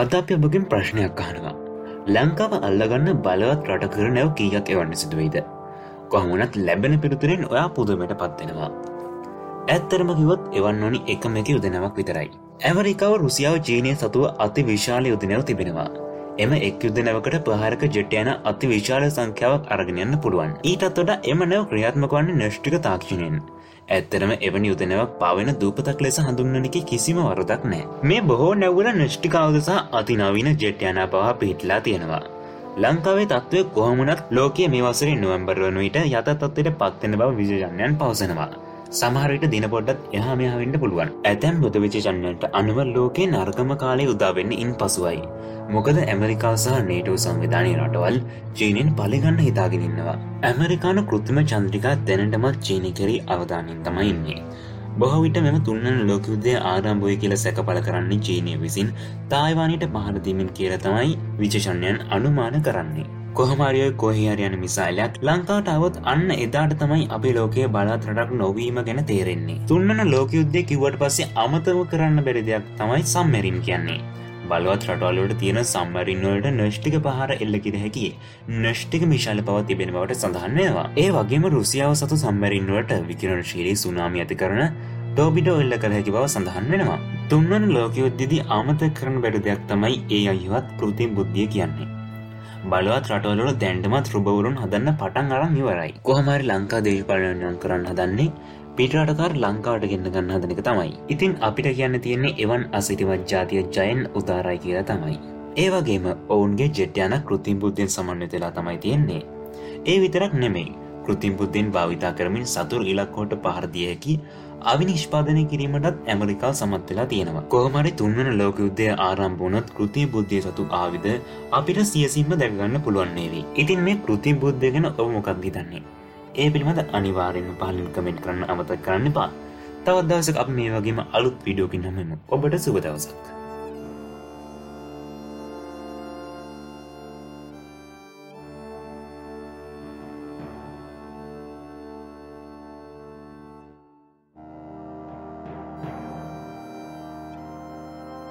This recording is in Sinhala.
අද අප ඔබගින් ප්‍රශ්නයක් අහනවා. ලංකාව අල්ලගන්න බලවත් රට කර නැව් කීයක් එවන්න සිදුවයිද. කොහමුණත් ලැබෙන පිළිතුරෙන් ඔයා පුදුමට පත්වෙනවා. ඇත්තරම කිවොත් එවන් ඕනි එකම එක යුදනවක් විතරයි. ඇමරිකාව රුසියාව චීනය සතුව අති විශාල යුදනැව තිබෙනවා. එම එක් යුද්ධනවකට පහරක ජෙට්යන අති විශාල සංඛ්‍යාවක් අරගෙනයන්න පුළුවන්. ඊටත් වඩ එම නැව ක්‍රියාත්මක වන්න නෂ්ටික තාක්ෂණයෙන්. ඇත්තරම එවැනි යුදනවක් පාවෙන දූපතක් ලෙස හඳුන්නනක කිසිම වරදක් නෑ මේ බොහෝ නැව්වල නෂ්ටිකාවදසා අතිනවීන ජෙට්යන පවා පිහිටලා තියෙනවා. ලංකාවේ තත්ත්වය කොහොමනත් ලෝකයේ මේ වසරේ නොවම්බර් වනුවිට යත තත්වයට පත්වෙන බව විජයජන්යන් පවසනවා. සමහරට දින පොඩ්ඩත් එහා මෙහාවෙන්ට පුළුවන් ඇතැම් බුද විචචන්නයට අනුව ලෝකේ නර්ගම කාලය උදාවෙන්න ඉන් පසුවයි මොකද ඇමරිකා සහ නේටෝ සංවිධානය රටවල් චීනෙන් පලිගන්න හිතාගෙනන්නවා. ඇමරිකාන කෘත්තිම චන්ද්‍රිකා දැනටමත් චීනි කෙරී අවධානින් තමයි ඉන්නේ. බොහවිට මෙම තුන්නන ලෝකයුද්ධය ආරම්භය කියල සැක පල කරන්නේ චීනය විසින් තායිවානයට පහරදීමෙන් කියල තමයි විචෂණයන් අනුමාන කරන්නේ. කොහමරිය කොහයාරයන මිසාලයක් ලංකාටාවත් අන්න එදාට තමයි අපි ලෝකයේ බලාත් රටක් නොවීම ගැන තේරෙන්නේ. තුන්නන ලෝකයුද්ධය කිවට පස්සේ අමතව කරන්න බැරි දෙයක් තමයි සම්මැරින් කියන්නේ. බලවත් රටවලට තියෙන සම්මරින්වලට නෂ්ටික පහර එල්ලකිර හැකි නෂ්ටික මිශාල පව තිබෙන බවට සඳහන්නවා ඒ වගේම රුසියාව සතු සම්මරින්වට විකිරණ ශීලී සුනාමි ඇති කරන ටෝබිඩෝ එල්ල කළ හැකි බව සඳහන් වෙනවා තුන්වන ලෝකයොද්දිදි ආමත කරන බැඩ දෙයක් තමයි ඒ අයවත් කෘතිම් බුද්ධිය කියන්නේ බලවත් රටවලට දැන්ටමත් රුබවරුන් හදන්න පටන් අරන් ඉවරයි කොහමරි ලංකා දේශපාලනයන් කරන්න හදන්නේ පිටරටකාර ලංකාවට ගෙන්න්න ගන්න හදන එක තමයි. ඉතින් අපිට කියන්න තියෙන්නේ එවන් අසිටිමත් ජාතිය ජයන් උදාරයි කියලා තමයි. ඒ වගේම ඔවුන්ගේ ජෙට්්‍යයන කෘතිම් බුද්ධෙන් සමන්විතලා තමයි තියෙන්නේ. ඒ විතරක් නෙමෙයි කෘතිම් බුද්ධෙන් භාවිතා කරමින් සතුර ඉලක්කෝට පහරදියහැකි අවි නිෂ්පාදනය කිරීමටත් ඇමරිකා සමත්වෙලා තියෙනවා. කොහමරි තුන්වන ලෝක යුද්ධය ආරම්භුණත් කෘති බුද්ධිය සතු ආවිද අපිට සියසිම්ම දැකගන්න පුළුවන්න්නේවී ඉතින් මේ කෘති බුද්ධය ගැන ඔව මොකක් හිතන්නේ? ඒ පිළිබඳ අනිවාරෙන්ම පහලින් කමෙන්ට් කරන්න අමත කරන්න පා තවත් දවසක අප මේ වගේම අලුත් විඩියෝකින් හමම ඔබට සුබදවසක්